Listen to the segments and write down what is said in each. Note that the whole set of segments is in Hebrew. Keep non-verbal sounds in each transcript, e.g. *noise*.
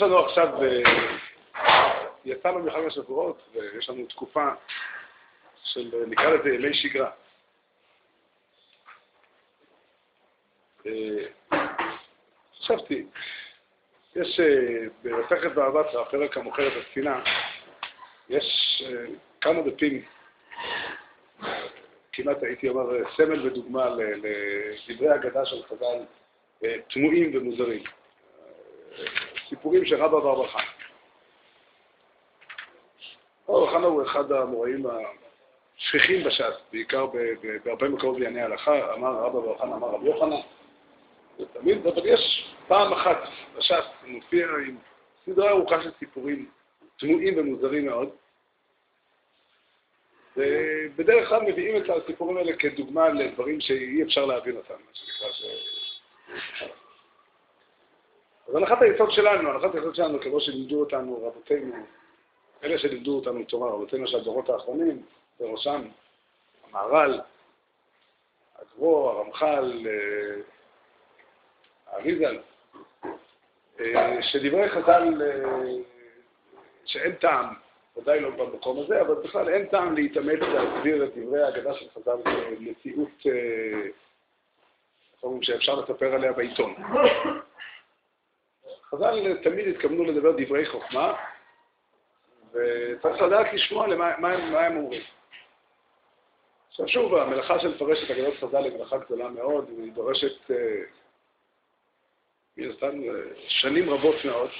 יש לנו עכשיו, אה, יצאנו מחג השבועות, ויש לנו תקופה של, אה, נקרא לזה ימי שגרה. אה, חשבתי, יש במסכת באהבת, הפרק המוכר את הספינה, יש כמה דפים, כמעט הייתי אומר סמל ודוגמה לדברי אגדה של חז"ל, תמוהים ומוזרים. סיפורים של רבא בר. רבא בר חנה הוא אחד המוראים השכיחים בש"ס, בעיקר בהרבה מקומות בענייני הלכה, אמר רבא בר חנה, אמר רבי יוחנן, תמיד, אבל יש פעם אחת בש"ס, מופיע עם סדרה ארוכה של סיפורים תמוהים ומוזרים מאוד, ובדרך כלל מביאים את הסיפורים האלה כדוגמה לדברים שאי אפשר להבין אותם, מה שנקרא. אז הנחת היסוד שלנו, הנחת היסוד שלנו, כמו שלימדו אותנו רבותינו, אלה שלימדו אותנו תורה, רבותינו של הדורות האחרונים, בראשם המהר"ל, הגרו, הרמח"ל, אה, האריזל, אה, שדברי חז"ל, אה, שאין טעם, ודאי לא במקום הזה, אבל בכלל אין טעם להתאמץ להסביר את דברי ההגדה של חז"ל במציאות שאפשר לספר עליה בעיתון. חז"ל תמיד התכוונו לדבר דברי חוכמה, וצריך לדעת לשמוע למה, מה, מה הם אומרים. עכשיו שוב, המלאכה של לפרש את אגדות חז"ל היא מלאכה גדולה מאוד, והיא דורשת אה, מן הסתם אה, שנים רבות מאוד.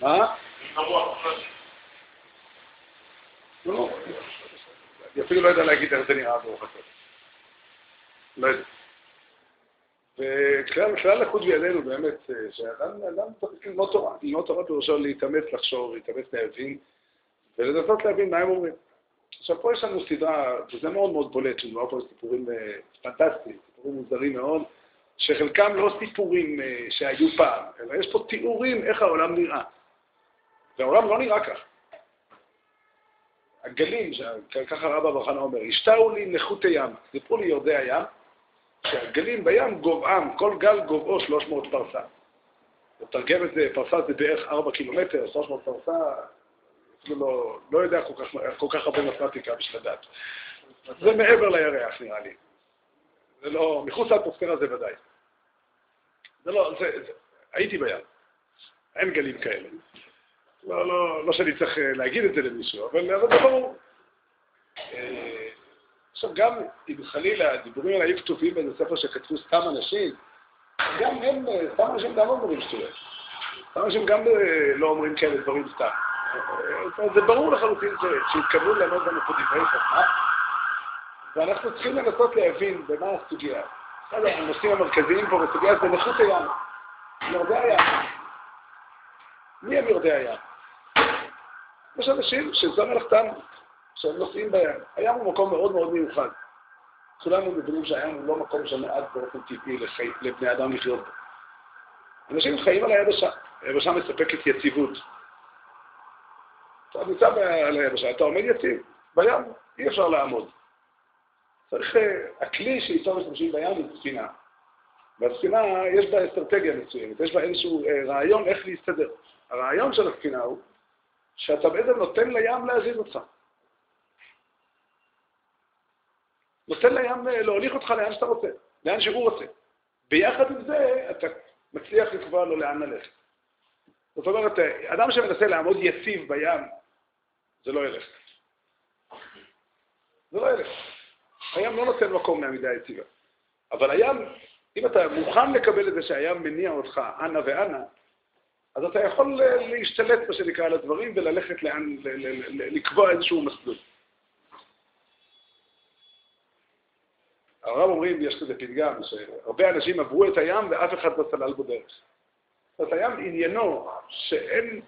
מה? לא, אני אפילו לא יודע להגיד איך זה נראה ברוך השם. לא יודע. וכלל לחוד בידינו באמת, אה, שאדם צריך ללמוד תורה, ללמוד תורה פירושו להתאמץ לחשוב, להתאמץ להבין, ולנסות להבין מה הם אומרים. עכשיו, פה יש לנו סדרה, וזה מאוד מאוד בולט, מדובר פה סיפורים אה, פנטסטיים, סיפורים מוזרים מאוד, שחלקם לא סיפורים אה, שהיו פעם, אלא יש פה תיאורים איך העולם נראה. והעולם לא נראה כך. הגלים, ככה רבא ברחנה אומר, השתהו לי נחותי ים, סיפרו לי יורדי הים, שהגלים בים גובהם, כל גל גובהו 300 פרסה. לתרגם את זה, פרסה זה בערך 4 קילומטר, 300 פרסה, אפילו לא, לא יודע כל כך, כל כך הרבה מתמטיקה בשביל לדעת. זה מעבר לירח נראה לי. זה לא, מחוץ לאטמוספירה זה ודאי. זה לא, זה, זה, הייתי בים. אין גלים כאלה. לא, לא, לא שאני צריך אה, להגיד את זה למישהו, אבל זה ברור. אה, עכשיו, גם אם חלילה הדיבורים האלה היו כתובים באיזה ספר שכתבו סתם אנשים, גם הם, סתם אנשים גם אומרים שטויות. סתם אנשים גם אה, לא אומרים כאלה דברים סתם. זה ברור לחלוטין שהתכוונו לעמוד לנו פה דברי חוכמה, ואנחנו צריכים לנסות להבין במה הסוגיה. אחד הנושאים המרכזיים פה בסוגיה זה נכות הים, יורדי הים. מי הם יורדי הים? יש אנשים שזו מלאכתם שהם נוסעים בים. הים הוא מקום מאוד מאוד מיוחד. כולנו מבינים שהים הוא לא מקום שמעט באופן טבעי לחי... לבני אדם לחיות בו. אנשים חיים על היבשה, היבשה מספקת יציבות. אתה נמצא על היבשה, אתה עומד יציב, בים אי אפשר לעמוד. צריך, אה, הכלי שאיתו משתמשים בים היא ספינה. והספינה יש בה אסטרטגיה מסוימת, יש בה איזשהו אה, רעיון איך להסתדר. הרעיון של הספינה הוא שאתה בעצם נותן לים להזיז אותך. נותן לים אה, להוליך אותך לאן שאתה רוצה, לאן שהוא רוצה. ביחד עם זה, אתה מצליח לקבוע לו לאן ללכת. זאת אומרת, אדם שמנסה לעמוד יציב בים, זה לא ילך. זה לא ילך. הים לא נותן מקום לעמידה יציבה. אבל הים, אם אתה מוכן לקבל את זה שהים מניע אותך אנה ואנה, אז אתה יכול אה, להשתלט, מה שנקרא, על הדברים וללכת לאן, לקבוע איזשהו מסלול. הרב אומרים, יש כזה פתגם, שהרבה אנשים עברו את הים ואף אחד לא סלל בו דרך. זאת הים עניינו שאין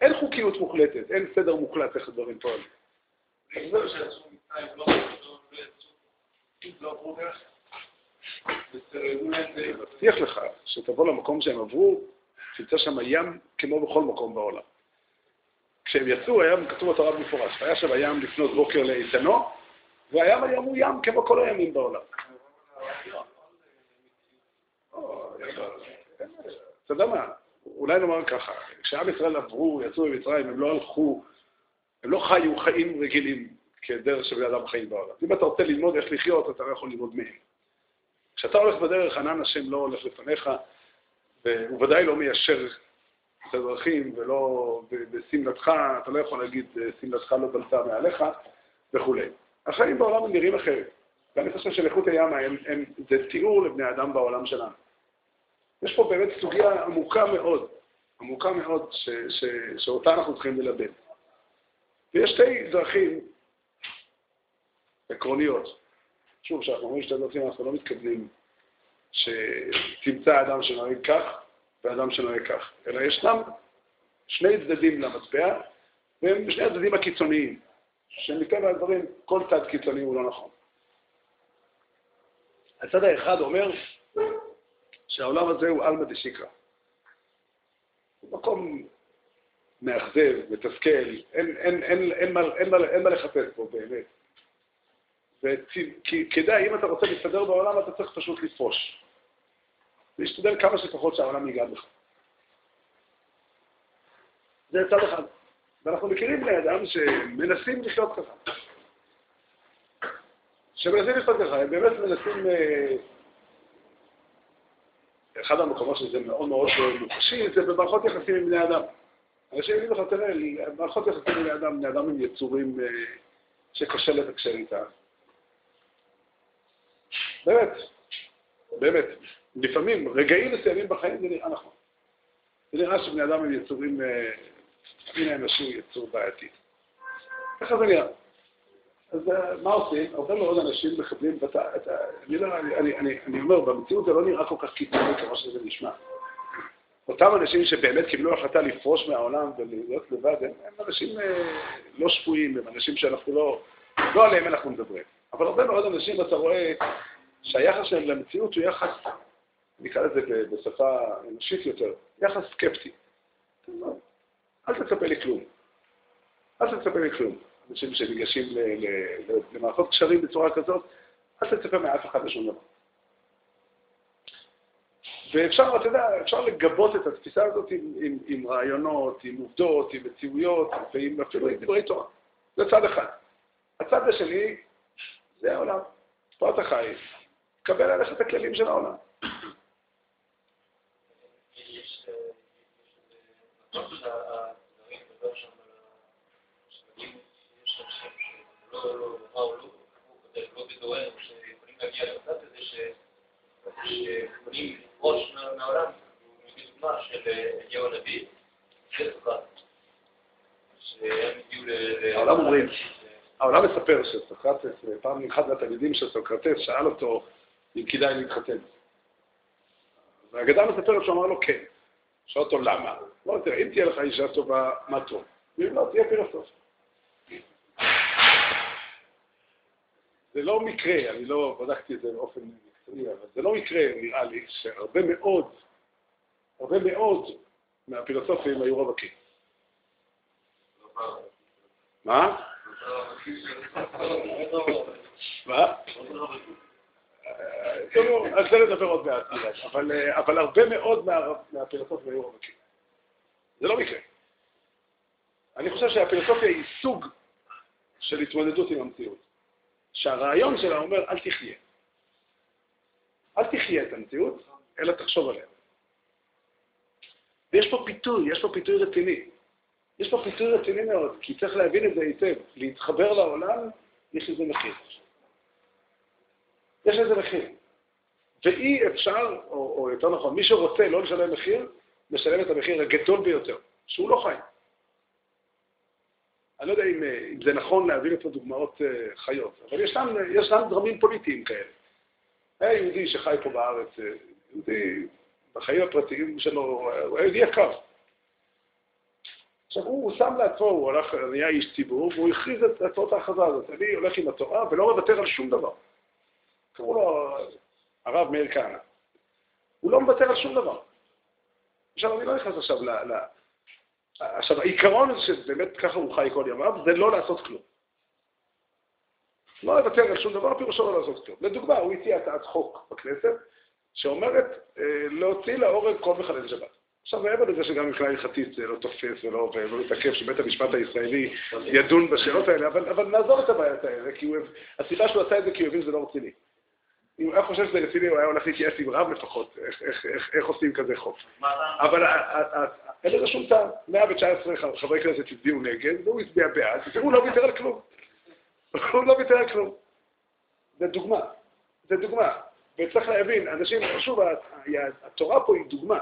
אין חוקיות מוחלטת, אין סדר מוחלט איך הדברים פועלים. אני מבטיח לך שתבוא למקום שהם עברו, תמצא שם ים כמו בכל מקום בעולם. כשהם יצאו, היה כתוב בתורה במפורש, היה שם הים לפנות בוקר לאיתנו, והים היום הוא ים כמו כל הימים בעולם. אה, אתה יודע מה, אולי נאמר ככה, כשעם ישראל עברו, יצאו ממצרים, הם לא הלכו, הם לא חיו חיים רגילים כדרך שבני אדם חיים בעולם. אם אתה רוצה ללמוד איך לחיות, אתה לא יכול ללמוד מהם. כשאתה הולך בדרך, ענן השם לא הולך לפניך, והוא ודאי לא מיישר את הדרכים, ולא בשמלתך, אתה לא יכול להגיד אה, שמלתך לא בלטה מעליך, וכולי. החיים בעולם הם נראים אחרת. ואני חושב שלאיכות הים הם, הם, זה תיאור לבני אדם בעולם שלנו. יש פה באמת סוגיה עמוקה מאוד, עמוקה מאוד, ש, ש, שאותה אנחנו צריכים ללבן. ויש שתי דרכים עקרוניות. שוב, כשאנחנו אומרים שתי דרכים, אנחנו לא מתכוונים שתמצא אדם שנוהג כך ואדם שנוהג כך, אלא ישנם שני צדדים למטבע, והם שני הצדדים הקיצוניים, שמטבע הדברים כל צד קיצוני הוא לא נכון. הצד האחד אומר שהעולם הזה הוא עלמא דשיקרא. הוא מקום מאכזב, מתסכל, אין, אין, אין, אין, אין, אין, אין מה לחפש פה באמת. וכדאי, אם אתה רוצה להסתדר בעולם, אתה צריך פשוט לפרוש. להשתדל כמה שפחות שהעולם ייגע בך. זה צד אחד. ואנחנו מכירים בני אדם שמנסים לחיות ככה. שמנסים לחיות ככה, הם באמת מנסים... אה, אחד המקומות שזה מאוד מאוד מוחשי, זה במערכות יחסים עם בני אדם. אנשים יודעים לך, תראה, מערכות יחסים עם בני אדם, בני אדם הם יצורים אה, שקשה לתקשר איתם. באמת, באמת. לפעמים, רגעים מסוימים בחיים זה נראה נכון. זה נראה שבני אדם הם יצורים, הנה האנושי הוא יצור בעייתי. ככה זה נראה. אז אה, מה עושים? הרבה מאוד אנשים מקבלים, לא, אני אומר, במציאות זה לא נראה כל כך קיצוני כמו שזה נשמע. אותם אנשים שבאמת קיבלו החלטה לפרוש מהעולם ולהיות לבד, הם, הם אנשים אה, לא שפויים, הם אנשים שאנחנו לא, לא עליהם אנחנו מדברים. אבל הרבה מאוד אנשים, אתה רואה שהיחס שלהם למציאות הוא יחס, נקרא לזה בשפה אנושית יותר, יחס סקפטי. אל תצפה לי כלום. אל תצפה לי כלום. אנשים שניגשים למערכות קשרים בצורה כזאת, אל תצפה מאף אחד לשום דבר. ואפשר, אתה יודע, אפשר לגבות את התפיסה הזאת עם, עם, עם רעיונות, עם עובדות, עם מציאויות, ועם אפילו עם דברי תורה. זה צד אחד. הצד השני, זה העולם. פה אתה חי, קבל עליך את הכללים של העולם. העולם אומרים, העולם מספר שסוקרטס, פעם אחד מהתלמידים של סוקרטס שאל אותו אם כדאי להתחתן. והאגדה מספרת שהוא אמר לו כן. שאל אותו למה? לא, תראה, אם תהיה לך אישה טובה, מה טוב? ואם לא, תהיה פילוסוף. זה לא מקרה, אני לא בדקתי את זה באופן זה לא מקרה, נראה לי, שהרבה מאוד, הרבה מאוד מהפילוסופים היו רווקים. מה? מה? על זה נדבר עוד מעט, אבל הרבה מאוד מהפילוסופים היו רווקים. זה לא מקרה. אני חושב שהפילוסופיה היא סוג של התמודדות עם המציאות. שהרעיון שלה אומר, אל תחיה. אל תחיה את המציאות, אלא תחשוב עליה. ויש פה פיתוי, יש פה פיתוי רציני. יש פה פיתוי רציני מאוד, כי צריך להבין את זה היטב. להתחבר לעולם, יש לזה מחיר. יש לזה מחיר. ואי אפשר, או, או יותר נכון, מי שרוצה לא לשלם מחיר, משלם את המחיר הגדול ביותר, שהוא לא חי. אני לא יודע אם, אה, אם זה נכון להביא לפה דוגמאות uh, חיות, אבל יש שם, יש שם דרמים פוליטיים כאלה. היה יהודי שחי פה בארץ, אה, יהודי בחיים הפרטיים שלו, הוא היה יהודי יקר. עכשיו, הוא שם לעצמו, הוא הלך, נהיה איש ציבור, והוא הכריז את הצעות ההכרזה הזאת. אני הולך עם התורה ולא מוותר על שום דבר. קראו לו הרב מאיר כהנא. הוא לא מוותר על שום דבר. עכשיו, אני לא נכנס עכשיו ל... עכשיו, העיקרון שבאמת ככה הוא חי כל ימיו, זה לא לעשות כלום. לא לוותר על שום דבר, פירושו לא לעשות כלום. לדוגמה, הוא הציע הצעת חוק בכנסת, שאומרת אה, להוציא להורג כל מחלל שבת. עכשיו, מעבר לזה שגם מבחינה הלכתית זה לא תופס ולא מתעכב שבית המשפט הישראלי ידון בשאלות האלה, אבל, אבל נעזוב את הבעיות האלה, כי הוא, הסיבה שהוא עשה את זה כי הוא הבין שזה לא רציני. אם הוא היה חושב שזה רציני, הוא היה הולך להתייעץ עם רב לפחות, איך, איך, איך, איך עושים כזה חוק. אבל אין לזה שום טעם. 119 חברי כנסת הצביעו נגד, והוא הצביע בעד, והוא לא ויתר על כלום. הוא לא על כלום. זה דוגמה. זה דוגמה. וצריך להבין, אנשים, שוב, התורה פה היא דוגמה.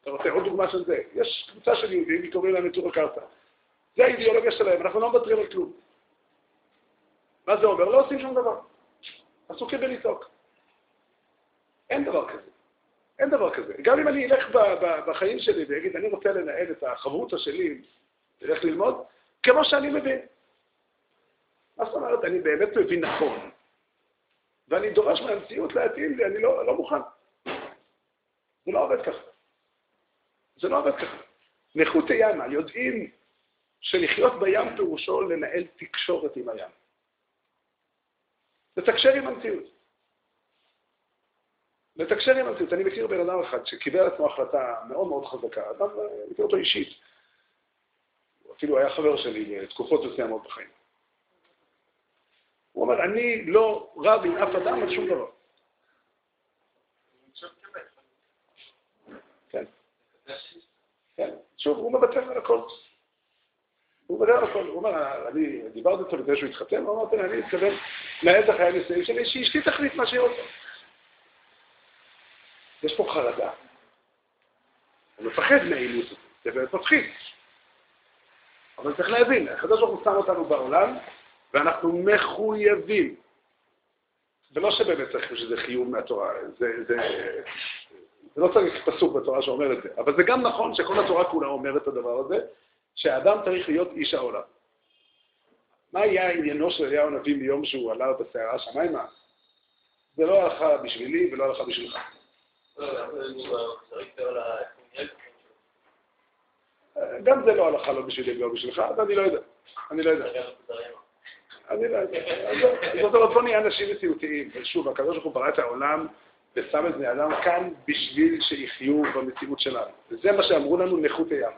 אתה רוצה עוד דוגמה של זה? יש קבוצה של יהודים, קוראים להם נטור הקרתא. זה האידיאולוגיה שלהם, אנחנו לא מוותרים על כלום. מה זה אומר? לא עושים שום דבר. עסוקים בלצעוק. אין דבר כזה. אין דבר כזה. גם אם אני אלך בחיים שלי ואגיד, אני רוצה לנהל את החברותא שלי, אלך ללמוד, כמו שאני מבין. אומרת? אני באמת מבין נכון, ואני דורש מהמציאות להתאים לי, אני לא, לא מוכן. זה לא עובד ככה. זה לא עובד ככה. נחותי ימה, יודעים שלחיות בים פירושו לנהל תקשורת עם הים. לתקשר עם המציאות. לתקשר עם המציאות. אני מכיר בן אדם אחד שקיבל עצמו החלטה מאוד מאוד חזקה, אדם, אני מכיר אותו אישית. אפילו היה חבר שלי לתקופות מסוימות בחיים. הוא אומר, אני לא רב עם אף אדם על שום דבר. כן. כן. שוב, הוא מוותר על הכל. הוא מוותר על הכל. הוא אומר, אני דיברתי איתו לפני שהוא התחתן, הוא אמרתי, אני מתכוון לנהל את החיים הנישואים שלי, שאשתי תחליט מה שהיא רוצה. יש פה חרדה. הוא מפחד מהאימוץ הזה, זה באמת מפחיד. אבל צריך להבין, הקדוש ברוך הוא שם אותנו בעולם, ואנחנו מחויבים. זה לא שבאמת צריך שזה חיוב מהתורה, זה, זה, זה לא צריך פסוק בתורה שאומר את זה, אבל זה גם נכון שכל התורה כולה אומרת את הדבר הזה, שהאדם צריך להיות איש העולם. מה היה עניינו של אליהו הנביא מיום שהוא עלה בסערה שמיימה? זה לא הלכה בשבילי ולא הלכה בשבילך. גם זה לא הלכה לא בשבילי ולא בשבילך, אז אני לא יודע. אני לא יודע. אני לא יודע. זאת אומרת, בוא נהיה אנשים מציאותיים. שוב, הקדוש ברוך הוא ברא את העולם ושם את בני אדם כאן בשביל שיחיו במציאות שלנו. וזה מה שאמרו לנו נכות הים.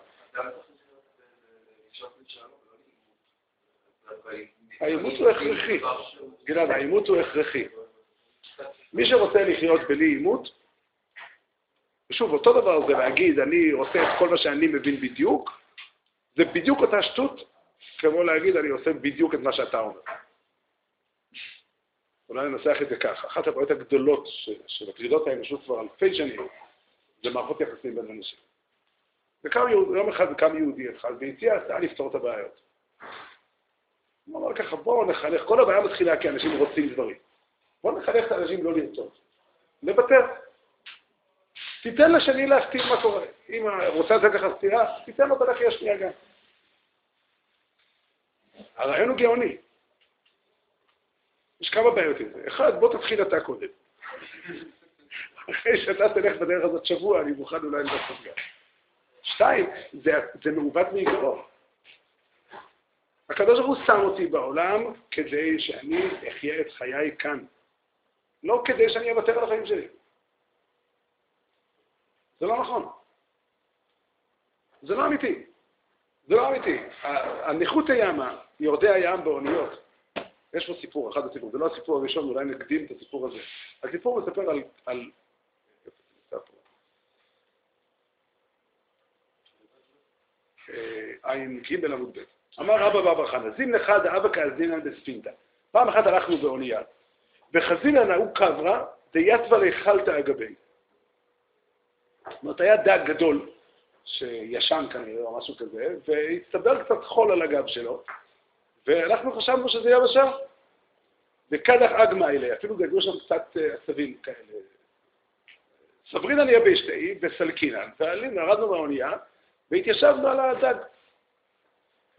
העימות הוא הכרחי. גלעד, העימות הוא הכרחי. מי שרוצה לחיות בלי עימות, ושוב, אותו דבר זה להגיד, אני עושה את כל מה שאני מבין בדיוק, זה בדיוק אותה שטות כמו להגיד, אני עושה בדיוק את מה שאתה אומר. אולי ננסח את זה ככה. אחת הבעיות הגדולות שמטרידות האנושות כבר אלפי שנים, זה מערכות יחסים בין אנשים. וקם יהוד, יום אחד קם יהודי אחד והציע הצעה לפתור את הבעיות. הוא אמר ככה, בואו נחנך, כל הבעיה מתחילה כי אנשים רוצים דברים. בואו נחנך את האנשים לא לרצות. לוותר. תיתן לשני להכתיב מה קורה. אם רוצה לתת לך סטירה, תיתן לו את הלחי השנייה גם. הרעיון הוא גאוני. יש כמה בעיות עם זה. אחד, בוא תתחיל אתה קודם. אחרי שאתה תלך בדרך הזאת שבוע, אני מוכן אולי לעשות גם. שתיים, זה, זה מעוות מעיקרו. הקדוש ברוך הוא שם אותי בעולם כדי שאני אחיה את חיי כאן. לא כדי שאני אוותר על החיים שלי. זה לא נכון. זה לא אמיתי. זה לא אמיתי. הנכות הימה, יורדי הים באוניות. יש פה סיפור, אחד הסיפור, זה לא הסיפור הראשון, אולי נקדים את הסיפור הזה. הסיפור מספר על... על... אה, עין ג' עמוד ב'. אמר רבא בר חנא, זין לך דאבא כאזינן בספינתא. פעם אחת הלכנו באונייה, וחזינן ההוא קברה, דיתווה ליכלתא אגבי. זאת אומרת, היה דג גדול, שישן כנראה או משהו כזה, והצטבר קצת חול על הגב שלו, ואנחנו חשבנו שזה יבשה. וקדח אגמא אלה, אפילו גדלו שם קצת אה, עשבים כאלה. סברינן יבשתי וסלקינן, ועלינו, ירדנו מהאונייה, והתיישבנו על הדג.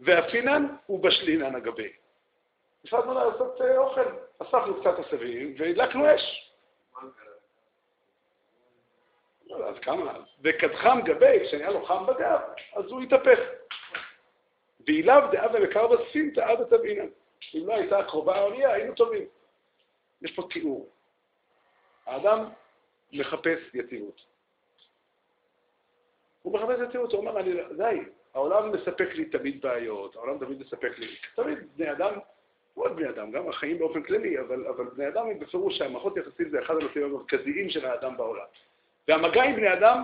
ואפינן ובשלינן הגבי. החלטנו לעשות אה, אוכל, אספנו קצת עשבים והדלקנו אש. לא, אז כמה? וקדחם גבי, כשנהיה לו חם בגב, אז הוא התהפך. ואילאו דאה ומקר בספינתא עד התבעינן. אם לא הייתה קרובה האונייה, היינו טובים. יש פה תיאור. האדם מחפש יציבות. הוא מחפש את תירוץ, הוא אומר, אני, די, העולם מספק לי תמיד בעיות, העולם תמיד מספק לי, תמיד בני אדם, לא רק בני אדם, גם החיים באופן כללי, אבל, אבל בני אדם הם בפירוש שהמערכות יחסים זה אחד הנושאים המרכזיים של האדם בעולם. והמגע עם בני אדם,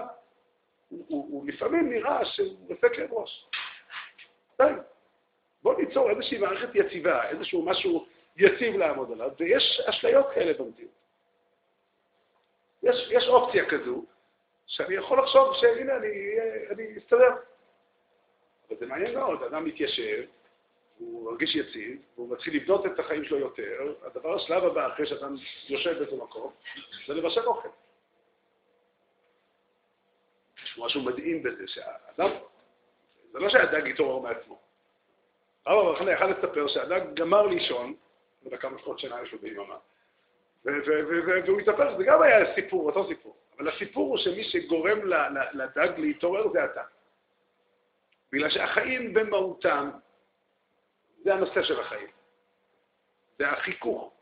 הוא, הוא, הוא לפעמים נראה שהוא כאב ראש. די. בואו ניצור איזושהי מערכת יציבה, איזשהו משהו יציב לעמוד עליו, ויש אשליות כאלה במציאות. יש, יש אופציה כזו, שאני יכול לחשוב שהנה, אני, אני אסתדר. אבל זה מעניין מאוד, אדם מתיישב, הוא מרגיש יציב, והוא מתחיל לבנות את החיים שלו יותר, הדבר השלב הבא, אחרי שאדם יושב באיזה מקום, זה לבשל אוכל. יש משהו מדהים בזה, שהאדם, זה לא שהדג יתעורר מעצמו. הרב המחנה יכל לספר שהדג גמר לישון, לא כמה שעות שינה יש לו ביממה, והוא יספר שזה גם היה סיפור, אותו סיפור. אבל הסיפור הוא שמי שגורם לדג להתעורר זה אתה. בגלל שהחיים במהותם, זה הנושא של החיים. זה החיכוך,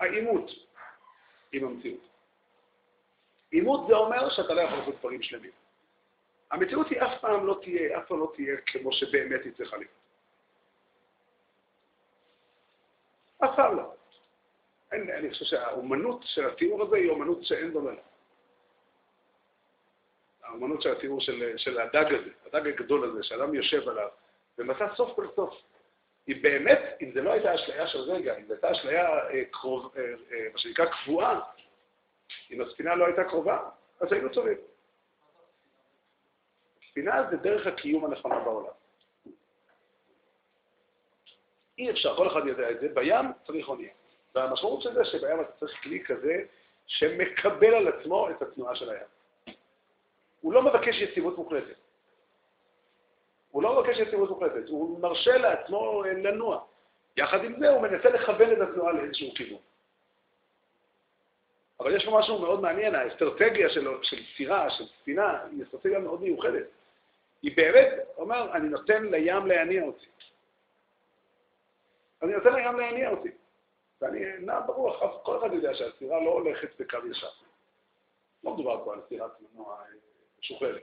העימות עם המציאות. עימות זה אומר שאתה לא יכול לעשות דברים שלמים. המציאות היא אף פעם לא תהיה, אף פעם לא תהיה כמו שבאמת היא צריכה להיות. אף פעם לא. אין, אני חושב שהאומנות של התיאור הזה היא אומנות שאין דומה לה. האומנות של התיאור של, של הדג הזה, הדג הגדול הזה, שאדם יושב עליו, ומצא סוף כל סוף. היא באמת, אם זה לא הייתה אשליה של רגע, אם זו הייתה אשליה אה, קרוב, אה, אה, מה שנקרא קבועה, אם הספינה לא הייתה קרובה, אז היינו צורים. ספינה זה דרך הקיום הנכונה בעולם. אי אפשר, כל אחד יודע את זה, בים צריך אונייה. והמשמעות של זה שבים אתה צריך כלי כזה שמקבל על עצמו את התנועה של הים. הוא לא מבקש יציבות מוחלטת. הוא לא מבקש יציבות מוחלטת, הוא מרשה לעצמו לנוע. יחד עם זה הוא מנסה לכוון את התנועה לאיזשהו כיוון. אבל יש פה משהו מאוד מעניין, האסטרטגיה של, של סירה, של ספינה, היא אסטרטגיה מאוד מיוחדת. היא באמת, אומר, אני נותן לים להניע אותי. אני נותן לים להניע אותי. ואני נע ברוח, כל אחד יודע שהסירה לא הולכת בקו ישר. לא מדובר פה על סירת מנוע משוחררת.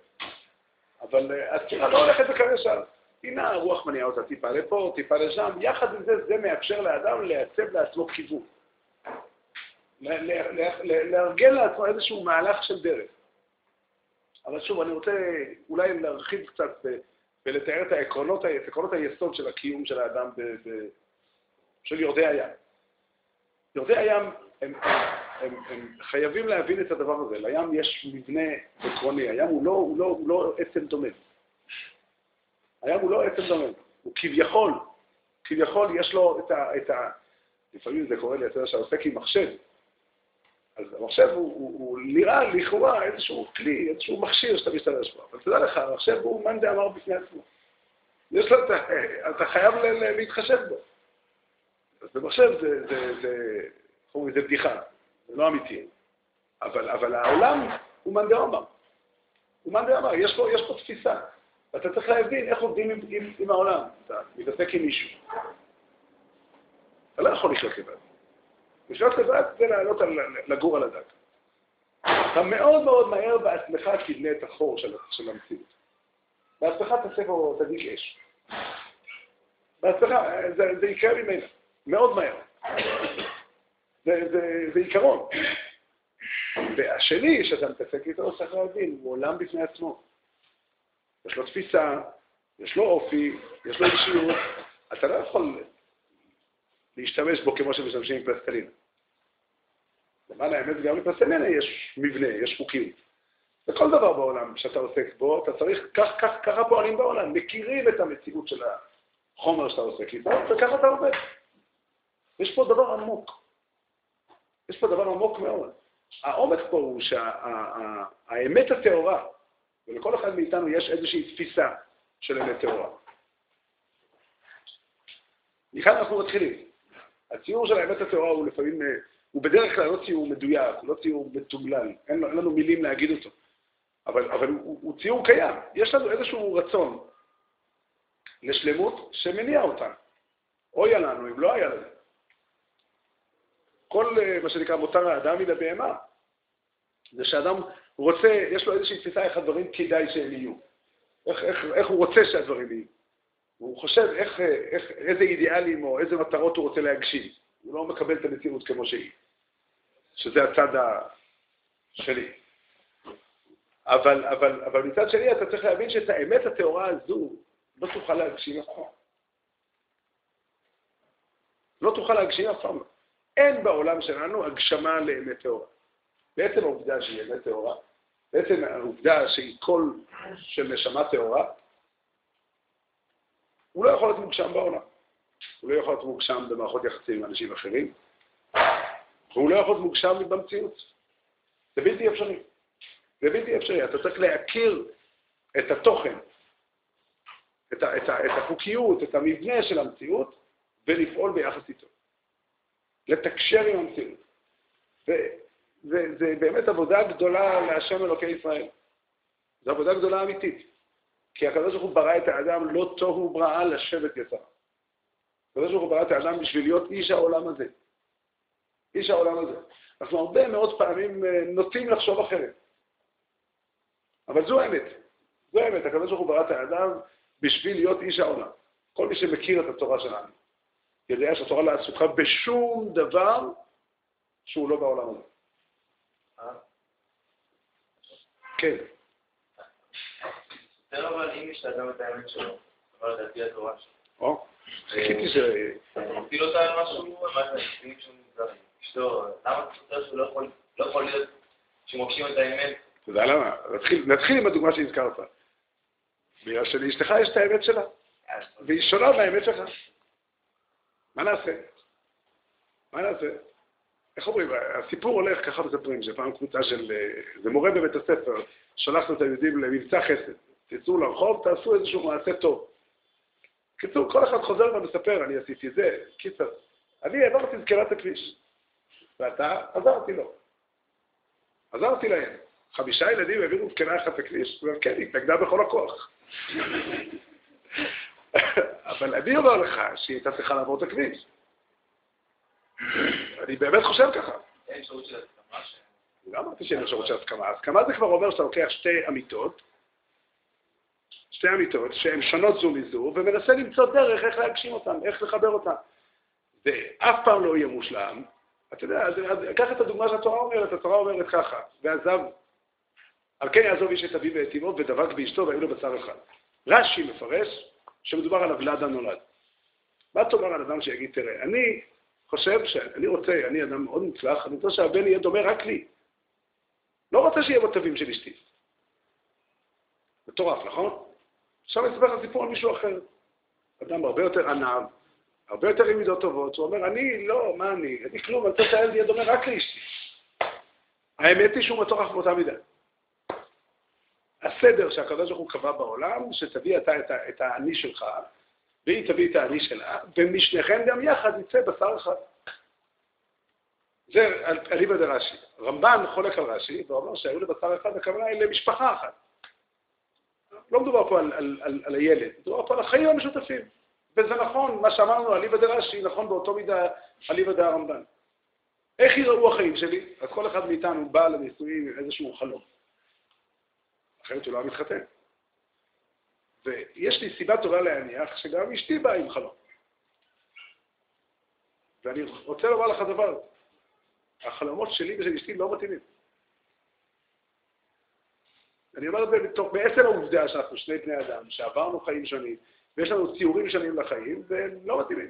אבל אה, הסירה לא הולכת בקו ישר. הנה הרוח מניעה אותה טיפה לפה, טיפה לשם, יחד עם זה, זה מאפשר לאדם לייצב לעצמו כיוון. לארגן לעצמו איזשהו מהלך של דרך. אבל שוב, אני רוצה אולי להרחיב קצת ולתאר את העקרונות, את עקרונות היסוד של הקיום של האדם, ב, ב, של יורדי הים. יורדי הים, הם, הם, הם חייבים להבין את הדבר הזה. לים יש מבנה עקרוני, הים הוא לא, הוא לא, הוא לא עצם דומה. הים הוא לא עצם דומה, הוא כביכול, כביכול יש לו את ה... את ה לפעמים זה קורה לי, אתה יודע, שאתה עוסק עם מחשב, אז המחשב הוא, נראה לכאורה איזשהו כלי, איזשהו מכשיר שאתה משתמש בו. אבל תדע לך, המחשב הוא מאן דאמר בפני עצמו. יש לו את ה... *laughs* אתה חייב להתחשב בו. אז במחשב זה, זה, זה, זה, זה בדיחה, זה לא אמיתי. אבל, אבל העולם הוא מאן דאמר. הוא מאן דאמר, יש יש פה תפיסה. ואתה צריך להבין איך עובדים עם, עם, עם העולם. אתה מתעסק עם מישהו. אתה לא יכול לחיות לבד. לחיות לבד זה לעלות על, לגור על הדג. אתה מאוד מאוד מהר בעצמך תבנה את החור של, של המציאות. בעצמך תעשה פה תדיק אש. בעצמך, זה, זה יקרה ממנו, מאוד מהר. זה, זה, זה עיקרון. והשני שאתה מתעסק איתו, צריך להבין, הוא עולם בפני עצמו. יש לו תפיסה, יש לו אופי, יש לו אישיות, אתה לא יכול להשתמש בו כמו שמשתמשים עם פלסטלינה. למען האמת, גם לפלסטלינה יש מבנה, יש חוקיות. וכל דבר בעולם שאתה עוסק בו, אתה צריך, כך, כך, ככה פועלים בעולם, מכירים את המציאות של החומר שאתה עוסק איתו, וככה אתה עובד. יש פה דבר עמוק. יש פה דבר עמוק מאוד. העומק פה הוא שהאמת הטהורה, ולכל אחד מאיתנו יש איזושהי תפיסה של אמת טהורה. מכאן אנחנו מתחילים. הציור של האמת הטהורה הוא לפעמים, אה, הוא בדרך כלל לא ציור מדויק, לא ציור מתוגלל, אין, לנו מילים להגיד אותו, אבל, אבל הוא, הוא ציור קיים. יש לנו איזשהו רצון לשלמות שמניע אותנו. אוי לנו אם לא היה לזה. כל אה, מה שנקרא מותר האדם מן הבהמה, זה שאדם רוצה, יש לו איזושהי תפיסה איך הדברים כדאי שהם יהיו. איך, איך, איך הוא רוצה שהדברים יהיו. הוא חושב איך, איך, איזה אידיאלים או איזה מטרות הוא רוצה להגשים. הוא לא מקבל את המציאות כמו שהיא. שזה הצד שלי. אבל, אבל, אבל מצד שני אתה צריך להבין שאת האמת הטהורה הזו לא תוכל להגשים אף פעם. לא תוכל להגשים אף פעם. אין בעולם שלנו הגשמה לאמת טהורה. בעצם העובדה שהיא אמת טהורה, בעצם העובדה שהיא קול של נשמה טהורה, הוא לא יכול להיות מוגשם בעולם. הוא לא יכול להיות מוגשם במערכות יחסים עם אנשים אחרים, והוא לא יכול להיות מוגשם במציאות. זה בלתי אפשרי. זה בלתי אפשרי. אתה צריך להכיר את התוכן, את, ה, את, ה, את החוקיות, את המבנה של המציאות, ולפעול ביחס איתו. לתקשר עם המציאות. וזה באמת עבודה גדולה להשם אלוקי ישראל. זו עבודה גדולה אמיתית. כי הקדוש ברוך הוא ברא את האדם לא תוהו בראה לשבת יצר. הקדוש ברוך הוא ברא את האדם בשביל להיות איש העולם הזה. איש העולם הזה. אנחנו הרבה מאוד פעמים אה, נוטים לחשוב אחרת. אבל זו האמת. זו האמת. הקדוש ברוך הוא ברא את האדם בשביל להיות איש העולם. כל מי שמכיר את התורה שלנו יודע שהתורה לא עסוקה בשום דבר שהוא לא בעולם הזה. כן. יותר אבל אם יש לאדם את האמת שלו, אבל לדעתי התורה שלו. או, חיכיתי ש... מפיל אותה על משהו, מה זה, אשתו, למה אתה שהוא לא, יכול להיות שמוקשים את האמת? אתה יודע למה? נתחיל עם הדוגמה שהזכרת. בגלל שלאשתך יש את האמת שלה, והיא שונה מהאמת שלך. מה נעשה? מה נעשה? איך אומרים, הסיפור הולך, ככה מספרים, שפעם קבוצה של, זה מורה בבית הספר, שלחנו את היהודים למבצע חסד. תצאו לרחוב, תעשו איזשהו מעשה טוב. קיצור, כל אחד חוזר ומספר, אני עשיתי זה, קיצר. אני העברתי סקירת הכביש, ואתה עזרתי לו. עזרתי להם. חמישה ילדים העבירו זקנה אחת הכביש, וכן, היא התנגדה בכל הכוח. אבל אני אומר לך שהיא הייתה צריכה לעבור את הכביש. אני באמת חושב ככה. אין אפשרות של הסכמה? לא אמרתי שאין אפשרות של הסכמה. הסכמה זה כבר אומר שאתה לוקח שתי אמיתות, שתי אמיתות שהן שונות זו מזו, ומנסה למצוא דרך איך להגשים אותן, איך לחבר אותן. זה אף פעם לא יהיה מושלם. אתה יודע, קח את הדוגמה שהתורה אומרת, התורה אומרת ככה, ועזב, על כן יעזוב איש את אביו ואת אמו ודבק באשתו והיו לו בשר אחד. רש"י מפרש שמדובר על הוולד הנולד. מה תאמר על אדם שיגיד, תראה, אני חושב שאני רוצה, אני אדם מאוד מוצלח, אני רוצה שהבן יהיה דומה רק לי. לא רוצה שיהיה בתווים של אשתי. מטורף, נכון? עכשיו אני אספר לך סיפור על מישהו אחר. אדם הרבה יותר ענב, הרבה יותר עם מידות טובות, שהוא אומר, אני לא, מה אני, אני כלום, אני רוצה שהילד יהיה דומה רק לאשתי. האמת היא שהוא מטורף באותה מידה. הסדר שהקדוש ברוך הוא קבע בעולם, שתביא אתה את, את האני שלך, והיא תביא את האני שלה, ומשניכם גם יחד יצא בשר אחד. זה אליבא דרש"י. רמב"ן חולק על רש"י, ואומר שהיו לבשר אחד, הכוונה היא למשפחה אחת. לא מדובר פה על, על, על, על הילד, מדובר פה על החיים המשותפים. וזה נכון, מה שאמרנו, אליבא דרש"י, נכון באותו מידה אליבא דרמב"ן. איך ייראו החיים שלי? אז כל אחד מאיתנו בא לנישואים עם איזשהו חלום. אחרת הוא לא היה מתחתן. ויש לי סיבה טובה להניח שגם אשתי באה עם חלום. ואני רוצה לומר לך דבר, החלומות שלי ושל אשתי לא מתאימים. אני אומר את זה בעצם העובדה שאנחנו שני בני אדם, שעברנו חיים שונים, ויש לנו ציורים שונים לחיים, והם לא מתאימים.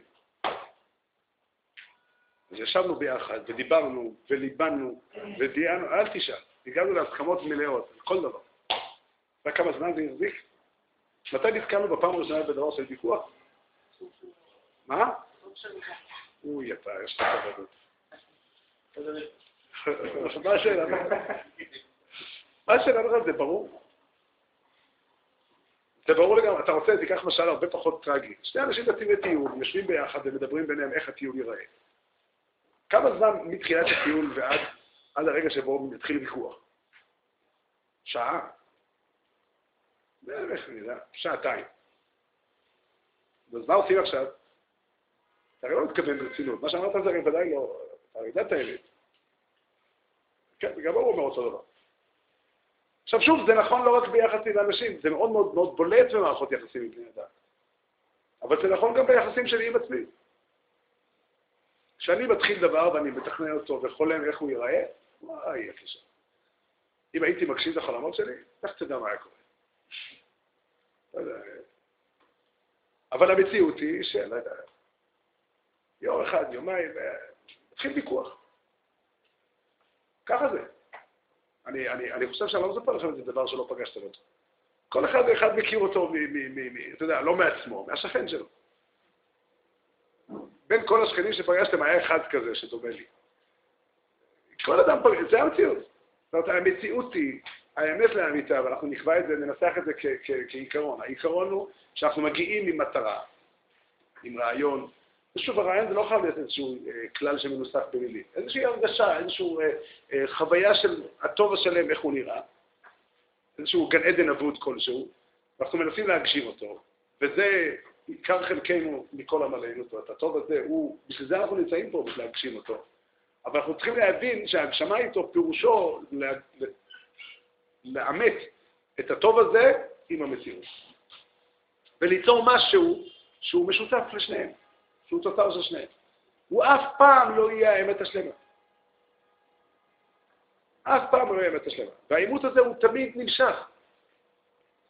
אז ישבנו ביחד, ודיברנו, וליבנו, ודיינו, אל תשאל, הגענו להסכמות מלאות, על כל דבר. אתה כמה זמן זה החזיק? מתי נתקלנו בפעם הראשונה בדבר של ויכוח? מה? אוי, אתה, יש לך כבוד. *laughs* מה השאלה? מה השאלה לך? זה ברור. זה ברור לגמרי, אתה רוצה, תיקח משל הרבה פחות טרגי. שני אנשים יוצאים לטיול, יושבים ביחד ומדברים ביניהם איך הטיול ייראה. כמה זמן מתחילת הטיול ועד עד הרגע שבו מתחיל ויכוח? שעה? בערך, אני יודע, שעתיים. אז מה עושים עכשיו? אתה הרי לא מתכוון ברצינות. מה שאמרת זה הרי ודאי לא, אתה יודע את האמת. כן, גם הוא אומר אותו דבר. עכשיו שוב, זה נכון לא רק ביחס לאנשים, זה מאוד מאוד מאוד בולט במערכות יחסים עם בני אדם. אבל זה נכון גם ביחסים שלי עם עצמי. כשאני מתחיל דבר ואני מתכנן אותו וחולם איך הוא ייראה, וואי, יהיה קשה. אם הייתי מקשיב לחלומות שלי, איך תדע מה היה קורה. לא. אבל המציאות היא שלא יודע, יום אחד, יומיים, התחיל ויכוח. ככה זה. אני, אני, אני חושב שאני לא מספר לכם איזה דבר שלא פגשתם אותו. כל אחד ואחד מכיר אותו, מ, מ, מ, מ, אתה יודע, לא מעצמו, מהשכן שלו. בין כל השכנים שפגשתם היה אחד כזה שדומה לי. כל אדם פגש, זה המציאות. זאת אומרת, המציאות היא, האמת לאמיתה, ואנחנו נקבע את זה, ננסח את זה כעיקרון. העיקרון הוא שאנחנו מגיעים עם מטרה, עם רעיון, ושוב, הרעיון זה לא חייב להיות איזשהו אה, כלל שמנוסח במילים, איזושהי הרגשה, איזושהי אה, אה, חוויה של הטוב השלם, איך הוא נראה, איזשהו גן עדן אבוד כלשהו, ואנחנו מנסים להגשים אותו, וזה עיקר חלקנו מכל עמלנו, זאת אומרת, הטוב הזה הוא, בשביל זה אנחנו נמצאים פה, בשביל להגשים אותו. אבל אנחנו צריכים להבין שההגשמה איתו פירושו לאמת את הטוב הזה עם המציאות. וליצור משהו שהוא משותף לשניהם. שהוא תוצר של שניהם. הוא אף פעם לא יהיה האמת השלמה. אף פעם לא יהיה האמת השלמה. והעימות הזה הוא תמיד נמשך.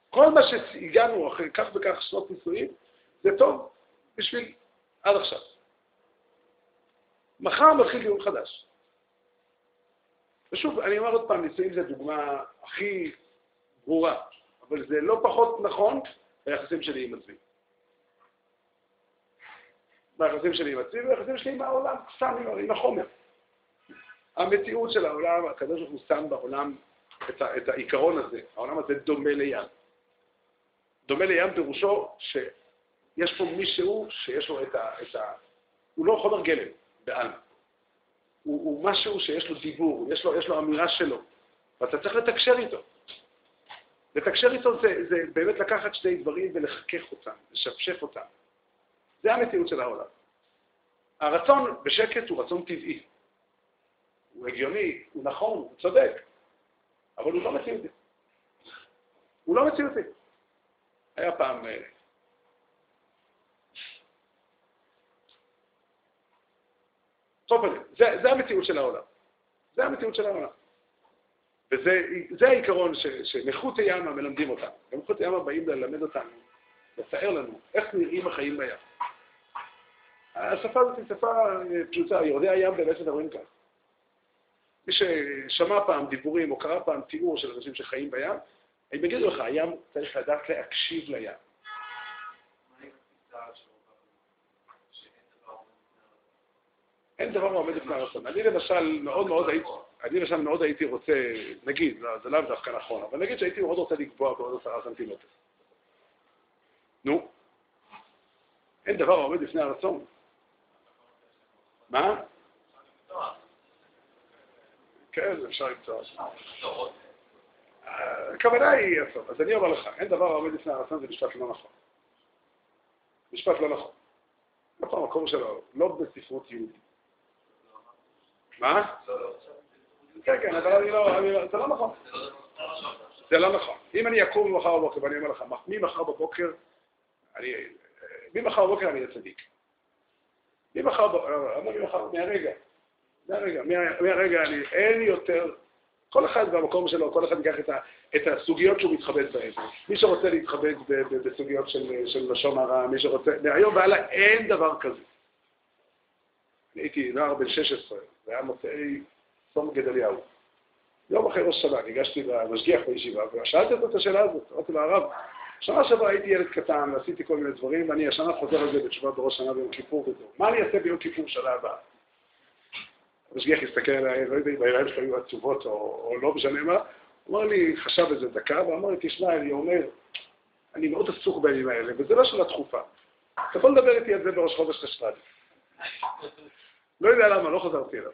כל מה שהגענו אחרי כך וכך שנות נישואים, זה טוב בשביל עד עכשיו. מחר מתחיל דיון חדש. ושוב, אני אומר עוד פעם, נישואים זה דוגמה הכי ברורה, אבל זה לא פחות נכון ביחסים שלי עם עצמי. ביחסים שלי עם עצמי וביחסים שלי עם העולם, סתם עם, החומר. המציאות של העולם, הקדוש ברוך הוא שם בעולם את, ה, את העיקרון הזה, העולם הזה דומה לים. דומה לים פירושו שיש פה מישהו שיש לו את ה... את ה הוא לא חומר גלם, בעלמא. הוא, הוא משהו שיש לו דיבור, יש לו, יש לו אמירה שלו, ואתה צריך לתקשר איתו. לתקשר איתו זה, זה באמת לקחת שני דברים ולחכך אותם, לשפשף אותם. זה המציאות של העולם. הרצון בשקט הוא רצון טבעי. הוא הגיוני, הוא נכון, הוא צודק, אבל הוא לא מציאותי. הוא לא מציאותי. היה פעם... אה, טוב, זה, זה המציאות של העולם. זה המציאות של העולם. וזה העיקרון ש, שנכות הימה מלמדים אותנו. נכות הימה באים ללמד אותנו, לתאר לנו איך נראים החיים בים. השפה הזאת היא שפה פשוטה, יורדי הים באמת מדברים כך. מי ששמע פעם דיבורים או קרא פעם תיאור של אנשים שחיים בים, הם יגידו לך, הים צריך לדעת להקשיב לים. אין דבר העומד בפני הרצון. אני למשל מאוד מאוד הייתי, אני למשל מאוד הייתי רוצה, נגיד, לא, זה לאו דווקא נכון, אבל נגיד שהייתי מאוד רוצה לקבוע בעוד עשרה סנטימטר. נו, אין דבר העומד בפני הרצון. מה? כן, אפשר למצוא. הכוונה היא יפה. אז אני אומר לך, אין דבר העומד לפני הרצון, זה משפט לא נכון. משפט לא נכון. איפה המקום שלו? לא בספרות יהודית. מה? כן, כן, אבל אני לא, זה לא נכון. זה לא נכון. אם אני אקום מחר בבוקר ואני אומר לך, ממחר בבוקר, ממחר בבוקר אני אהיה צדיק. ממחר, למה ממחר? מהרגע. מהרגע, מהרגע אני, אין יותר, כל אחד במקום שלו, כל אחד ייקח את, ה, את הסוגיות שהוא מתחבט בהן. מי שרוצה להתחבט בסוגיות של, של לשון הרע, מי שרוצה, מהיום והלאה אין דבר כזה. אני הייתי נער בן 16, זה היה מוצאי צום גדליהו. יום אחרי ראש שנה ניגשתי למשגיח בישיבה, ושאלתי אותו את השאלה הזאת, אמרתי לו, הרב, שנה שעברה הייתי ילד קטן, עשיתי כל מיני דברים, ואני השנה חוזר על זה בתשובה בראש שנה ביום כיפור וזהו. מה אני אעשה ביום כיפור שנה הבאה? המשגיח הסתכל עליי, לא יודע אם העיניים שלו היו עצובות או, או לא משנה מה, אמר לי, חשב איזה דקה, ואמר לי, תשמע, אני אומר, אני מאוד עסוק בימים האלה, וזה לא שאלה דחופה. אתה יכול לדבר איתי על זה בראש חודש חשבן. לא יודע למה, לא חזרתי אליו.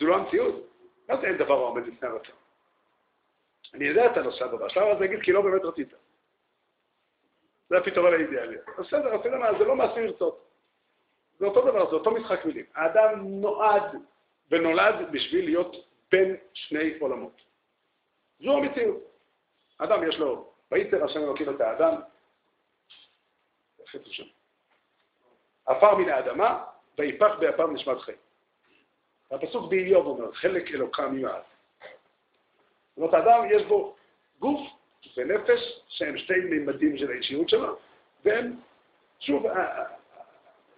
זו לא המציאות. מה זה אין דבר העומד לפני הרצון? אני יודע את הנושא הבא, בשלב הזה אגיד כי לא באמת רצית. זה הפתרון האידיאלי. בסדר, אתה יודע מה, זה לא מעשי לרצות. זה אותו דבר, זה אותו משחק מילים. האדם נועד ונולד בשביל להיות בין שני עולמות. זו המציאות. אדם יש לו, ויצר השם אלוקים את האדם, עפר מן האדמה, ויפח באפיו נשמת חיים. הפסוק באיוב אומר, חלק אלוקם יועד. זאת אומרת, האדם יש בו גוף ונפש שהם שתי מימדים של האישיות שלו, והם, שוב, אה, אה,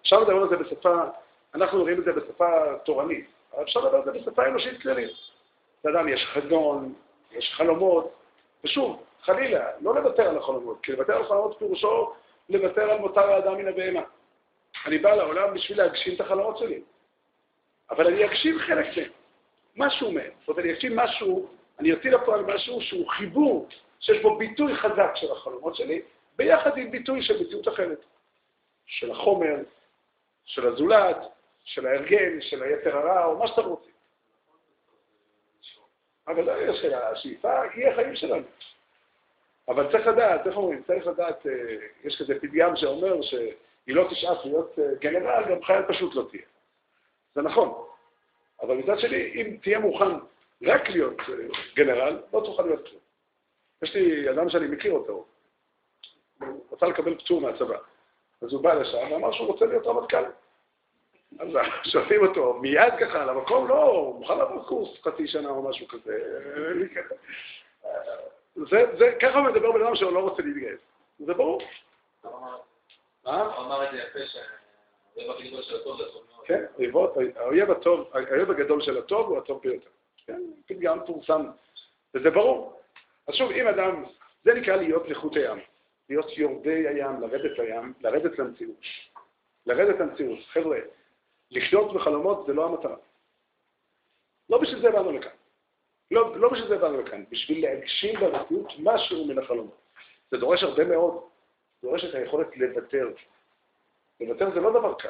אפשר לדבר על זה בשפה, אנחנו רואים את זה בשפה תורנית, אבל אפשר לדבר על זה בשפה אנושית כללית. לאדם יש חזון, יש חלומות, ושוב, חלילה, לא לוותר על החלומות, כי לוותר על החלומות פירושו לוותר על מותר האדם מן הבהמה. אני בא לעולם בשביל להגשים את החלומות שלי, אבל אני אגשים חלק מהם, משהו מהם. זאת אומרת, אני אגשים משהו, אני אוציא לפועל משהו שהוא חיבור, שיש בו ביטוי חזק של החלומות שלי, ביחד עם ביטוי של מציאות אחרת, של החומר, של הזולת, של ההרגל, של היתר הרע, או מה שאתם רוצים. אבל לא של השאיפה היא החיים שלנו. אבל צריך לדעת, איך אומרים, צריך לדעת, אה, יש כזה פתגם שאומר שהיא לא תשאף להיות אה, גנרל, גם חייל פשוט לא תהיה. זה נכון. אבל מצד שני, אם תהיה מוכן רק להיות אה, גנרל, לא תוכל להיות כלום. יש לי אדם שאני מכיר אותו, הוא רצה לקבל פטור מהצבא. אז הוא בא לשם ואמר שהוא רוצה להיות רמטכ"ל. אז *laughs* שואלים אותו, מיד ככה על המקום? לא, הוא מוכן לעבור קורס חצי שנה או משהו כזה. *laughs* זה, זה, ככה מדבר בן אדם שהוא לא רוצה להתגייס. זה ברור. הוא אמר את זה יפה, שהאויב הגדול של הטוב זה טוב מאוד. כן, האויב הטוב, האויב הגדול של הטוב הוא הטוב ביותר. כן, פתגם פורסם, וזה ברור. אז שוב, אם אדם, זה נקרא להיות לחוט הים, להיות יורדי הים, לרדת לים, לרדת למציאות. לרדת למציאות. חבר'ה, לחיות בחלומות זה לא המטרה. לא בשביל זה באנו לכאן. לא, לא בשביל זה באנו לכאן, בשביל להגשים במציאות משהו מן החלומות. זה דורש הרבה מאוד, דורש את היכולת לוותר. לוותר זה לא דבר קל.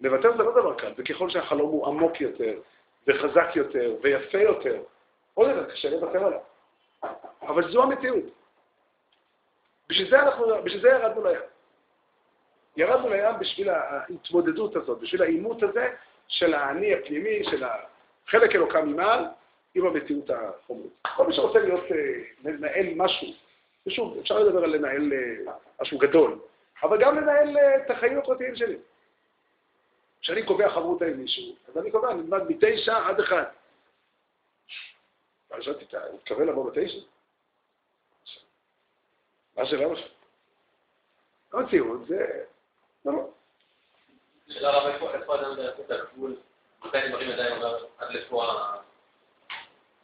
לוותר זה לא דבר קל, וככל שהחלום הוא עמוק יותר, וחזק יותר, ויפה יותר, עוד יותר קשה לוותר עליו. אבל זו המציאות. בשביל זה, אנחנו, בשביל זה ירדנו לים. ירדנו לים בשביל ההתמודדות הזאת, בשביל העימות הזה של האני הפנימי, של החלק אלוקם ממעל, עם המציאות החומרית. כל מי שרוצה להיות, אה, לנהל משהו, ושוב, אפשר לדבר על לנהל אה, משהו גדול, אבל גם לנהל אה, את החיים הפרטיים שלי. כשאני קובע חברותה עם מישהו, אז אני קובע, נלמד מתשע עד אחד. ואז שאלתי, אתה מתכוון לבוא בתשע? מה זה למה? המציאות זה... לא, לא. שאלה רבה, איפה אדם את הגבול, מתי אני מרים ידיים עד לפה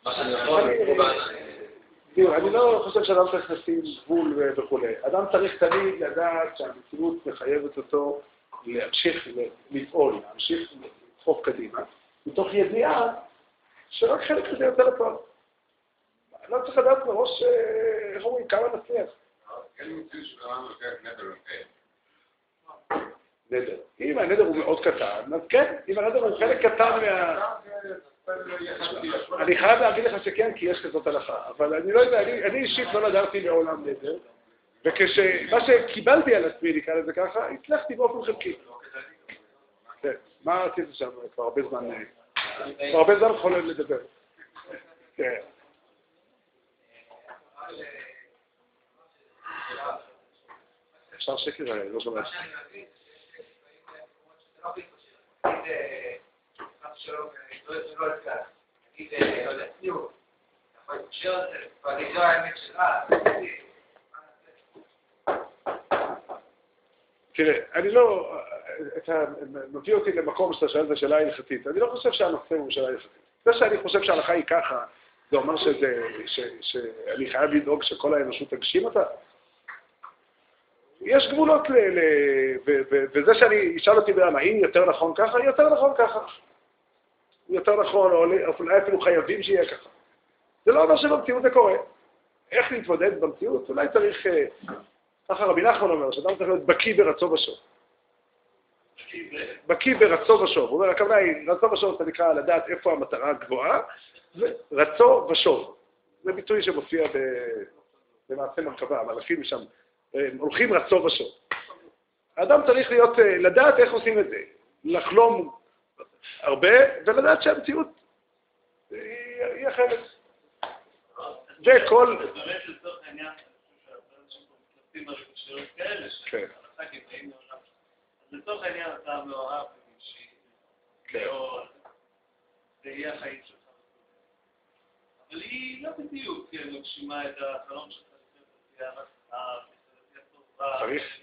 מה שאני יכול, תראו, אני לא חושב שאדם צריך לשים גבול וכולי. אדם צריך תמיד לדעת שהמציאות מחייבת אותו להמשיך לפעול, להמשיך לדחוף קדימה, מתוך ידיעה שרק חלק מזה יוצא לפועל. לא צריך לדעת מראש, אה, איך אומרים, כמה נצליח. נדר. אם הנדר הוא מאוד קטן, אז כן, אם הנדר הוא חלק קטן מה... אני חייב להגיד לך שכן, כי יש כזאת הלכה, אבל אני לא יודע, אני אישית לא נדרתי מעולם נדר, וכשמה שקיבלתי על עצמי, נקרא לזה ככה, הצלחתי באופן חלקי. כן, מה עשית שם? כבר הרבה זמן, כבר הרבה זמן חולם לדבר. כן. אפשר שקר, לא שומע. תראה, אני לא, אתה מביא אותי למקום שאתה שואל את השאלה ההלכתית, אני לא חושב שהנושא הוא שאלה הלכתית. זה שאני חושב שההלכה היא ככה, זה אומר שזה, ש, שאני חייב לדאוג שכל האנושות תגשים אותה? יש גבולות, ל, ל, ו, ו, וזה שאני אשאל אותי בעם, האם יותר נכון ככה? יותר נכון ככה. יותר נכון, או אולי אפילו חייבים שיהיה ככה. זה לא אומר שבמציאות זה קורה. איך להתמודד במציאות? אולי צריך, אה, ככה רבי נחמן אומר, שאדם צריך להיות בקיא ברצו ושוב. בקיא ברצו ושוב. הוא אומר, הכוונה היא, רצו ושוב זה נקרא לדעת איפה המטרה הגבוהה, ורצו ושוב. זה ביטוי שמופיע במעשה מרכבה, המלאכים שם הולכים רצו ושוב. האדם צריך להיות, אה, לדעת איך עושים את זה, לחלום הרבה ולדעת שהמציאות אחרת. וכל... באמת מתלבטים על כאלה. שהלכה כבאים מעולם. אז לצורך העניין אתה מאוהב במישהי, כן. זה יהיה החיים שלך. אבל היא לא בדיוק כן, מגשימה את החלום שלך צריך.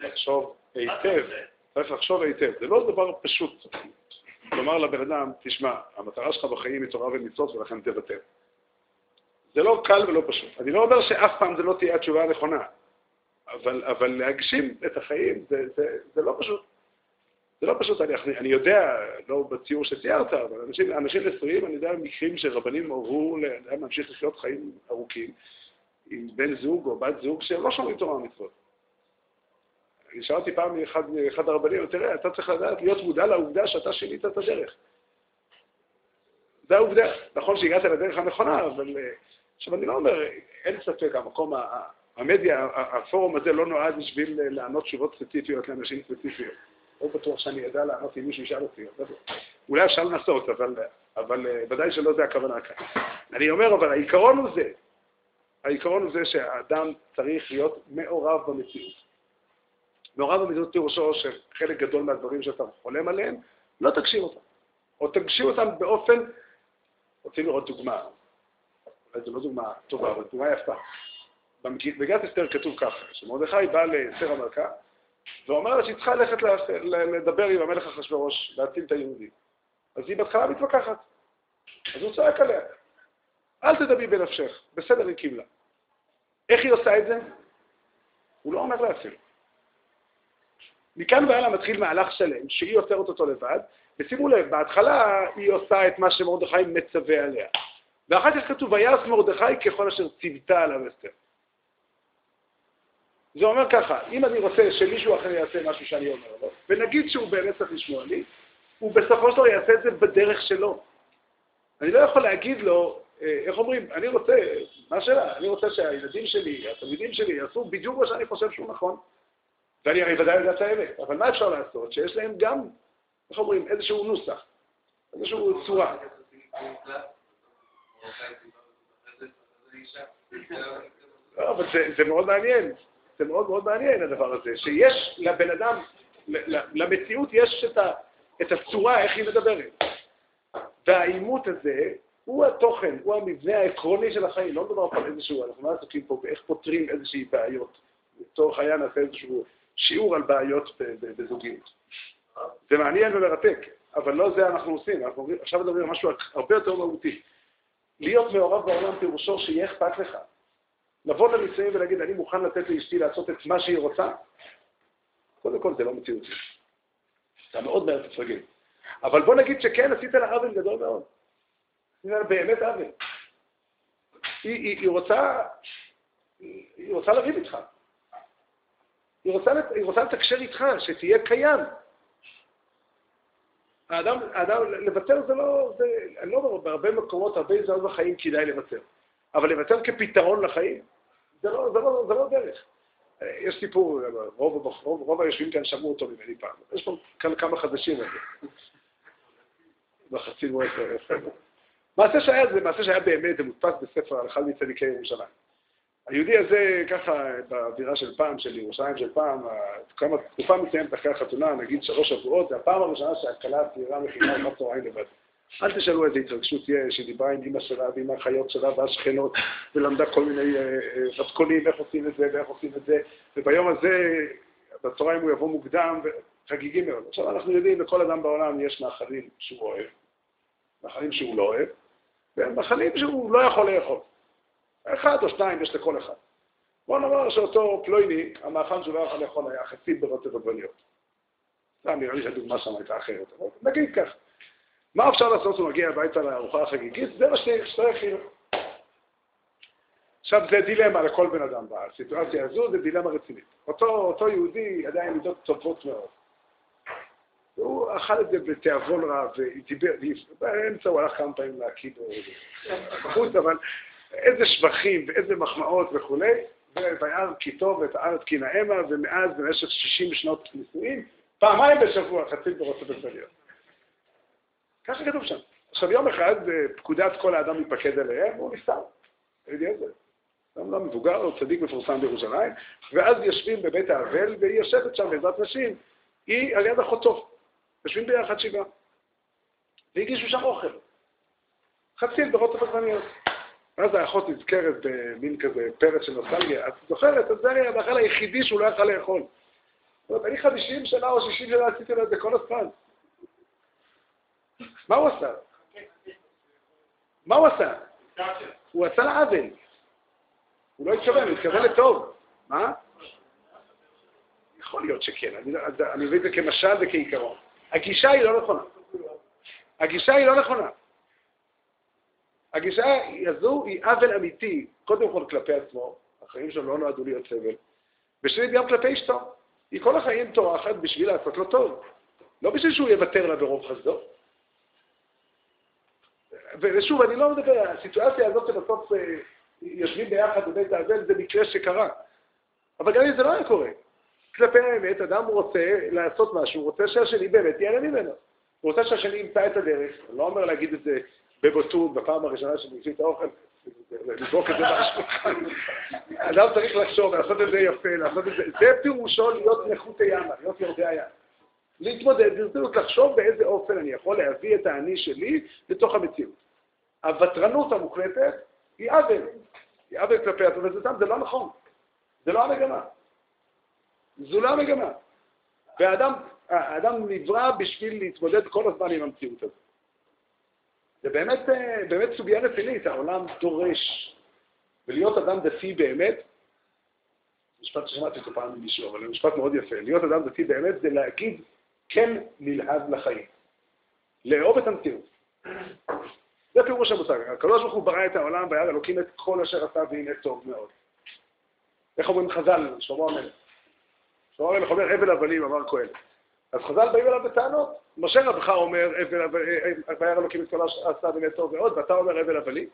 לחשוב היטב? צריך לחשוב היטב. זה לא דבר פשוט. לומר לבן אדם, תשמע, המטרה שלך בחיים היא תורה ומצוות ולכן תוותר. זה לא קל ולא פשוט. אני לא אומר שאף פעם זה לא תהיה התשובה הנכונה, אבל, אבל להגשים את החיים זה, זה, זה לא פשוט. זה לא פשוט, אני, אני יודע, לא בציור שציירת, אבל אנשים, אנשים נשואים, אני יודע מקרים שרבנים הורו להמשיך לחיות חיים ארוכים עם בן זוג או בת זוג שהם לא שומרים תורה ומצוות. אני שאלתי פעם מאחד, מאחד הרבנים, תראה, אתה צריך לדעת, להיות מודע לעובדה שאתה שינית את הדרך. זה העובדה. נכון שהגעת לדרך הנכונה, אבל... אה, עכשיו, אני לא אומר, אין ספק, המקום, ה- המדיה, הפורום הזה לא נועד בשביל לענות תשובות ספציפיות לאנשים ספציפיות. לא בטוח שאני אדע לענות אם מישהו ישאל אותי. אולי אפשר לנסות, אבל, אבל אה, ודאי שלא זה הכוונה כאן. אני אומר, אבל העיקרון הוא זה. העיקרון הוא זה שהאדם צריך להיות מעורב במציאות. מעורב במציאות פירושו שחלק גדול מהדברים שאתה חולם עליהם, לא תגשים אותם. או תגשים אותם באופן, רוצים לראות דוגמה, אולי זו לא דוגמה טובה, אבל דוגמה יפה. במגילת אסתר כתוב ככה, שמרדכי בא לאסתר המלכה, ואומר לה שהיא צריכה ללכת לדבר עם המלך אחשורוש, להציל את היהודים. אז היא בהתחלה מתווכחת. אז הוא צועק עליה, אל תדברי בנפשך, בסדר, היא קיבלה. איך היא עושה את זה? הוא לא אומר לה אפילו. מכאן והלאה מתחיל מהלך שלם, שהיא יוצרת אותו לבד, ושימו לב, בהתחלה היא עושה את מה שמרדכי מצווה עליה. ואחר כך כתוב, ויעש מרדכי ככל אשר ציוותה עליו אסתר. זה אומר ככה, אם אני רוצה שמישהו אחר יעשה משהו שאני אומר לו, ונגיד שהוא באמת צריך לשמוע לי, הוא בסופו של דבר יעשה את זה בדרך שלו. אני לא יכול להגיד לו, אה, איך אומרים, אני רוצה, מה השאלה? אני רוצה שהילדים שלי, התלמידים שלי, יעשו בדיוק מה שאני חושב שהוא נכון. ואני הרי ודאי יודע את האמת, אבל מה אפשר לעשות? שיש להם גם, איך אומרים, איזשהו נוסח, איזושהי צורה. לא, אבל זה מאוד מעניין, זה מאוד מאוד מעניין הדבר הזה, שיש לבן אדם, למציאות יש את, ה, את הצורה איך היא מדברת. והעימות הזה הוא התוכן, הוא המבנה העקרוני של החיים, לא מדובר פה על איזשהו, אנחנו לא עסוקים פה באיך פותרים איזושהי בעיות. לצורך העניין נעשה איזשהו שיעור על בעיות בזוגיות. זה מעניין ומרתק, אבל לא זה אנחנו עושים, אנחנו עכשיו מדברים על משהו הרבה יותר מהותי. להיות מעורב בעולם פירושו שיהיה אכפת לך. לבוא לנישואים ולהגיד, אני מוכן לתת לאשתי לעשות את מה שהיא רוצה, קודם כל זה לא מציאותי. אתה מאוד מהר תפרגן. אבל בוא נגיד שכן, עשית לה עוול גדול מאוד. עשית באמת עוול. היא, היא, היא רוצה, היא, רוצה לריב איתך. היא רוצה, היא רוצה לתקשר איתך, שתהיה קיים. האדם, האדם, לוותר זה לא, זה, אני לא אומר, בהרבה מקומות, הרבה הזדמנות בחיים כדאי לוותר. אבל לוותר כפתרון לחיים, זה לא, זה לא, זה לא דרך. יש סיפור, רוב, רוב, רוב היושבים כאן שמעו אותו ממני פעם. יש פה כאן כמה חדשים על. בחצי מועד. מעשה שהיה זה מעשה שהיה באמת, זה מודפס בספר הלכה מצדיקי ירושלים. היהודי הזה, ככה, באווירה של פעם, של ירושלים של פעם, כמה תקופה מסוימת אחרי החתונה, נגיד שלוש שבועות, זה הפעם הראשונה שהכלה הצעירה מכינה אחת צהריים לבד. אל תשאלו איזה התרגשות יש, שהיא דיברה עם אמא שלה ועם האחיות שלה והשכנות, ולמדה כל מיני אה, אה, מתכונים, איך עושים את זה ואיך עושים את זה, וביום הזה, בצהריים הוא יבוא מוקדם, וחגיגי מאוד. עכשיו אנחנו יודעים, לכל אדם בעולם יש מאכלים שהוא אוהב, מאכלים שהוא לא אוהב, ומאכלים שהוא לא יכול לאכול. אחד או שניים יש לכל אחד. בוא נאמר שאותו פלויני, המאכל שהוא לא יכול לאכול היה חצי ברוטב עגבניות. נראה לי שהדוגמה שם הייתה אחרת, אבל נגיד כך. מה אפשר לעשות כשהוא מגיע הביתה לארוחה החגיגית? זה מה שצריך כאילו. עכשיו, זה דילמה לכל בן אדם בסיטואציה הזו, זה דילמה רצינית. אותו, אותו יהודי עדיין מידות טובות מאוד. והוא אכל את זה בתיאבון רב, ודיבר, באמצע הוא הלך כמה פעמים להקיד בחוץ, אבל איזה שבחים ואיזה מחמאות וכולי, וירא כי טוב ואת הארץ כי נאמה, ומאז במשך 60 שנות נישואין, פעמיים בשבוע חצי ברוטב עגבניות. ככה כתוב שם. עכשיו, יום אחד אה, פקודת כל האדם מתפקד עליהם, והוא נפטר. אליעזר. אדם לא מבוגר, הוא צדיק מפורסם בירושלים, ואז יושבים בבית האבל, והיא יושבת שם בעזרת נשים, היא על יד אחותו. יושבים ביחד שבעה. והגישו שם אוכל. חצי פירות ובזמניות. ואז האחות נזכרת במין כזה פרץ של נוסטלגיה. את זוכרת, אז זה היה המאכל היחידי שהוא לא יכל לאכול. זאת אומרת, אני 50 שנה או 60 שנה עשיתי לו את זה כל הזמן. מה הוא עשה? מה הוא עשה? הוא עשה לה עוול. הוא לא התכוון, הוא התכוון לטוב. מה? יכול להיות שכן, אני, לא- מבין את זה כמשל וכעיקרון. הגישה היא לא נכונה. הגישה היא לא נכונה. הגישה הזו היא עוול אמיתי, קודם כל כלפי עצמו, החיים שלו לא נועדו להיות סבל, ושנית גם כלפי אשתו. היא כל החיים טורחת בשביל לעשות לו טוב, לא בשביל שהוא יוותר לה ברוב חסדו. ושוב, אני לא מדבר, הסיטואציה הזאת שבסוף אה, יושבים ביחד בבית האבל זה מקרה שקרה. אבל גם אם זה לא היה קורה, כלפי האמת, אדם רוצה לעשות משהו, הוא רוצה שהשני באמת ייהנה ממנו. הוא רוצה שהשני ימצא את הדרך, אני לא אומר להגיד את זה בבוטות בפעם הראשונה שאני מביא את האוכל, לזרוק את זה מהשולחן. *laughs* אדם צריך לחשוב, לעשות את זה יפה, לעשות את זה, זה פירושו להיות נחותי ימה, להיות יורדי הים. להתמודד ברצינות, לחשוב באיזה אופן אני יכול להביא את האני שלי לתוך המציאות. הוותרנות המוחלטת היא עוול, היא עוול כלפי עצמו, וזה לא נכון, זה לא המגמה. זו לא המגמה. והאדם האדם נברא בשביל להתמודד כל הזמן עם המציאות הזאת. זה באמת, אה, באמת סוגיה רצינית, העולם דורש. ולהיות אדם דתי באמת, משפט ששמעתי אותו פעם ממישהו, אבל זה משפט מאוד יפה, להיות אדם דתי באמת זה להגיד כן נלהב לחיים. לאהוב את המציאות. זה פירוש המושג. הקדוש ברוך הוא ברא את העולם והיה אלוקים את כל אשר עשה והנה טוב מאוד. איך אומרים חז"ל, שלמה המלך? שלמה המלך אומר הבל הבלים, אמר קהלת. אז חז"ל באים אליו בטענות. משה רבך אומר, וירא אלוקים את כל עשה בני טוב ועוד, ואתה אומר הבל הבלים?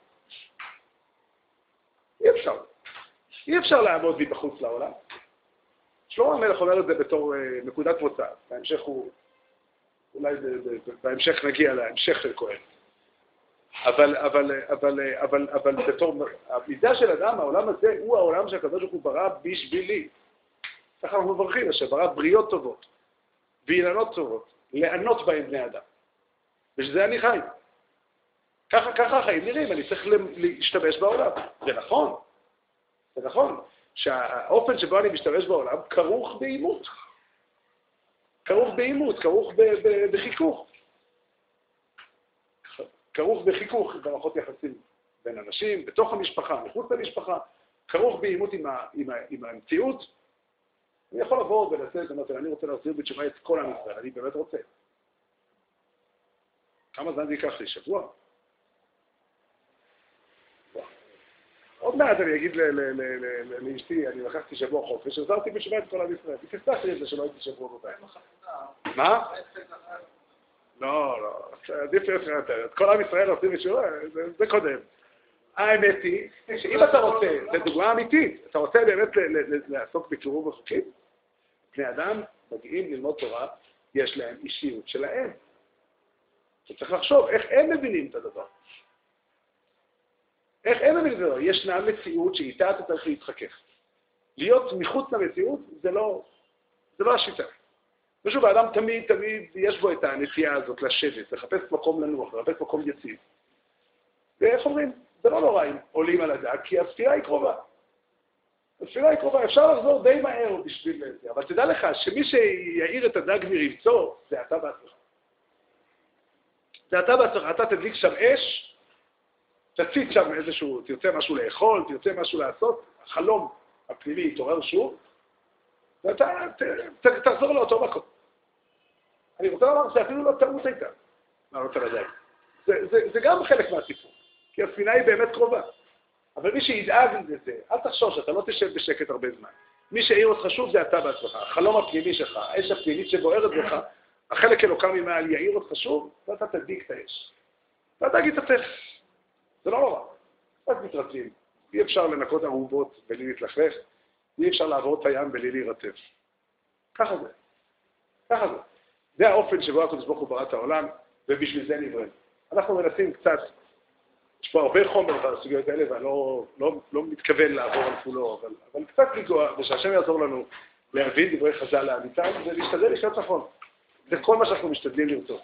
אי אפשר. אי אפשר לעמוד מבחוץ לעולם. שלמה המלך אומר את זה בתור אה, נקודת מוצא. בהמשך הוא, אולי בהמשך נגיע להמשך של כהן. אבל, אבל, אבל, אבל, אבל בתור, המידה של אדם, העולם הזה הוא העולם שהקדוש ברוך הוא ברא בשבילי. ככה אנחנו מברכים, אשר ברא בריות טובות. ואילנות טובות, לענות בהם בני אדם. ושזה אני חי. ככה, ככה החיים נראים, אני צריך להשתמש בעולם. זה נכון, זה נכון, שהאופן שבו אני משתמש בעולם כרוך בעימות. כרוך בעימות, כרוך בחיכוך. כרוך בחיכוך במערכות יחסים בין אנשים, בתוך המשפחה, מחוץ למשפחה, כרוך בעימות עם, עם, עם המציאות, אני יכול לבוא ולצאת ולומר, אני רוצה להחזיר בתשובה את כל עם ישראל, אני באמת רוצה. כמה זמן זה ייקח לי? שבוע? עוד מעט אני אגיד לאשתי, אני לקחתי שבוע חופש, עזרתי בתשובה את כל עם ישראל. היא תפתח לי את זה שלא הייתי שבוע בבית. מה? לא, לא, עדיף להיות. את כל עם ישראל עושים בתשובה, זה קודם. האמת היא שאם אתה רוצה, זו דוגמה אמיתית, אתה רוצה באמת לעסוק בקירוב החוקים, בני אדם מגיעים ללמוד תורה, יש להם אישיות שלהם. אתה צריך לחשוב איך הם מבינים את הדבר. איך הם מבינים את הדבר? ישנה מציאות שאיתה אתה צריך להתחכך. להיות מחוץ למציאות זה לא, זה לא השיטה. ושוב, האדם תמיד, תמיד, יש בו את הנטייה הזאת לשבת, לחפש מקום לנוח, לחפש מקום יציב. ואיך אומרים? זה לא נורא אם עולים על הדג, כי הספירה היא קרובה. השאלה היא קרובה, אפשר לחזור די מהר בשביל זה, אבל תדע לך שמי שיעיר את הדג מרבצו, זה אתה בעצמך. זה אתה בעצמך, אתה תדליק שם אש, תציץ שם איזשהו, תרצה משהו לאכול, תרצה משהו לעשות, החלום הפנימי יתעורר שוב, ואתה ת, ת, תחזור לאותו מקום. אני רוצה לומר שאפילו לא טעות הייתה, לעלות על הדג. זה, זה, זה גם חלק מהסיפור, כי הספינה היא באמת קרובה. אבל מי שידאג לזה, אל תחשוב שאתה לא תשב בשקט הרבה זמן. מי שהעיר אותך שוב זה אתה בעצמך, החלום הפנימי שלך, האש הפנימית שבוערת בך, החלק אלוקם ממעל יעיר אותך שוב, ואתה תדליק את האש. ואתה תגיד את. זה לא נורא. רק מתרצים. אי אפשר לנקות ארובות בלי להתלכלך, אי אפשר לעבור את הים בלי להירטב. ככה זה. ככה זה. זה האופן שבו הקדוש ברוך הוא ברא את העולם, ובשביל זה נברא. אנחנו מנסים קצת, יש פה הרבה חומר בסוגיות האלה, ואני לא, לא, לא מתכוון לעבור על כולו, אבל, אבל קצת לנגוע, ושהשם יעזור לנו להבין דברי חז"ל לאמיתם, ולהשתדל לחיות נכון. זה כל מה שאנחנו משתדלים לרצות.